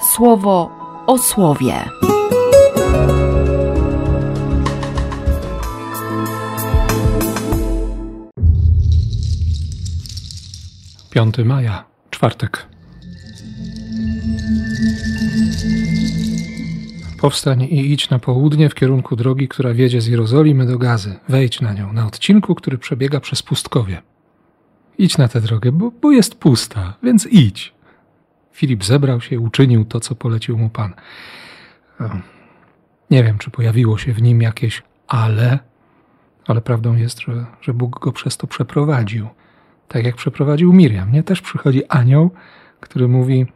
słowo o słowie. 5 maja, czwartek. Powstań i idź na południe w kierunku drogi, która wiedzie z Jerozolimy do Gazy. Wejdź na nią, na odcinku, który przebiega przez pustkowie. Idź na tę drogę, bo, bo jest pusta, więc idź. Filip zebrał się i uczynił to, co polecił mu Pan. Nie wiem, czy pojawiło się w nim jakieś ale, ale prawdą jest, że, że Bóg go przez to przeprowadził. Tak jak przeprowadził Miriam. Nie też przychodzi anioł, który mówi: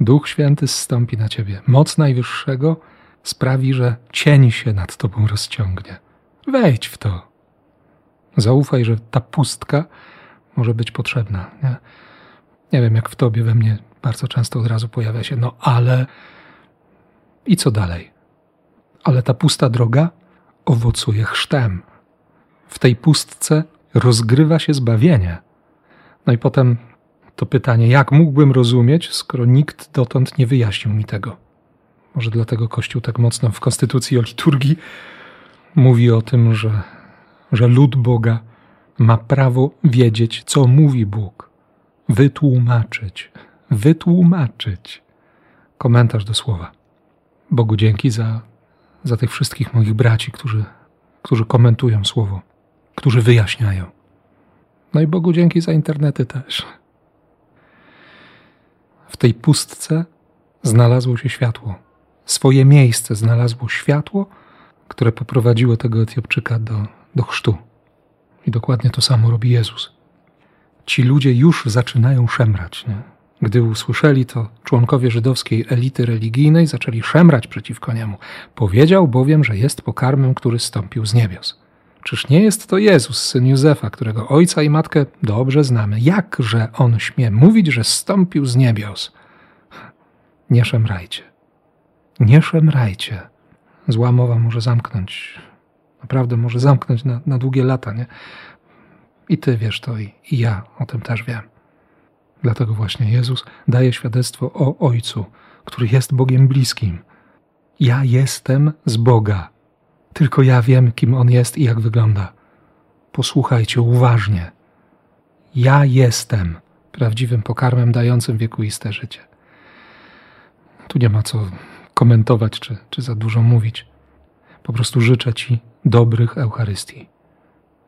Duch Święty zstąpi na ciebie. Moc Najwyższego sprawi, że cień się nad tobą rozciągnie. Wejdź w to. Zaufaj, że ta pustka może być potrzebna. Nie, nie wiem, jak w tobie, we mnie bardzo często od razu pojawia się, no ale i co dalej? Ale ta pusta droga owocuje chrztem. W tej pustce rozgrywa się zbawienie. No i potem to pytanie, jak mógłbym rozumieć, skoro nikt dotąd nie wyjaśnił mi tego? Może dlatego Kościół tak mocno w konstytucji o liturgii mówi o tym, że, że lud Boga ma prawo wiedzieć, co mówi Bóg, wytłumaczyć, wytłumaczyć. Komentarz do słowa. Bogu dzięki za, za tych wszystkich moich braci, którzy, którzy komentują słowo, którzy wyjaśniają. No i Bogu dzięki za internety też. W tej pustce znalazło się światło. Swoje miejsce znalazło światło, które poprowadziło tego Etiopczyka do, do chrztu. I dokładnie to samo robi Jezus. Ci ludzie już zaczynają szemrać. Nie? Gdy usłyszeli to, członkowie żydowskiej elity religijnej zaczęli szemrać przeciwko niemu. Powiedział bowiem, że jest pokarmem, który stąpił z niebios. Czyż nie jest to Jezus, syn Józefa, którego ojca i matkę dobrze znamy? Jakże on śmie mówić, że stąpił z niebios? Nie szemrajcie. Nie szemrajcie. Zła mowa może zamknąć. Naprawdę może zamknąć na, na długie lata, nie? I ty wiesz to, i, i ja o tym też wiem. Dlatego właśnie Jezus daje świadectwo o Ojcu, który jest Bogiem bliskim. Ja jestem z Boga tylko ja wiem, kim on jest i jak wygląda. Posłuchajcie uważnie. Ja jestem prawdziwym pokarmem dającym wiekuiste życie. Tu nie ma co komentować czy, czy za dużo mówić. Po prostu życzę Ci dobrych Eucharystii.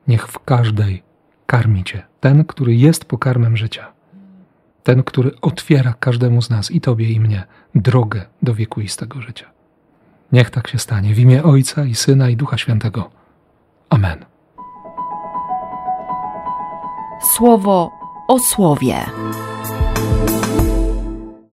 Niech w każdej karmi Cię ten, który jest pokarmem życia. Ten, który otwiera każdemu z nas, i Tobie, i mnie, drogę do wiekuistego życia. Niech tak się stanie w imię Ojca i Syna i Ducha Świętego. Amen. Słowo o słowie.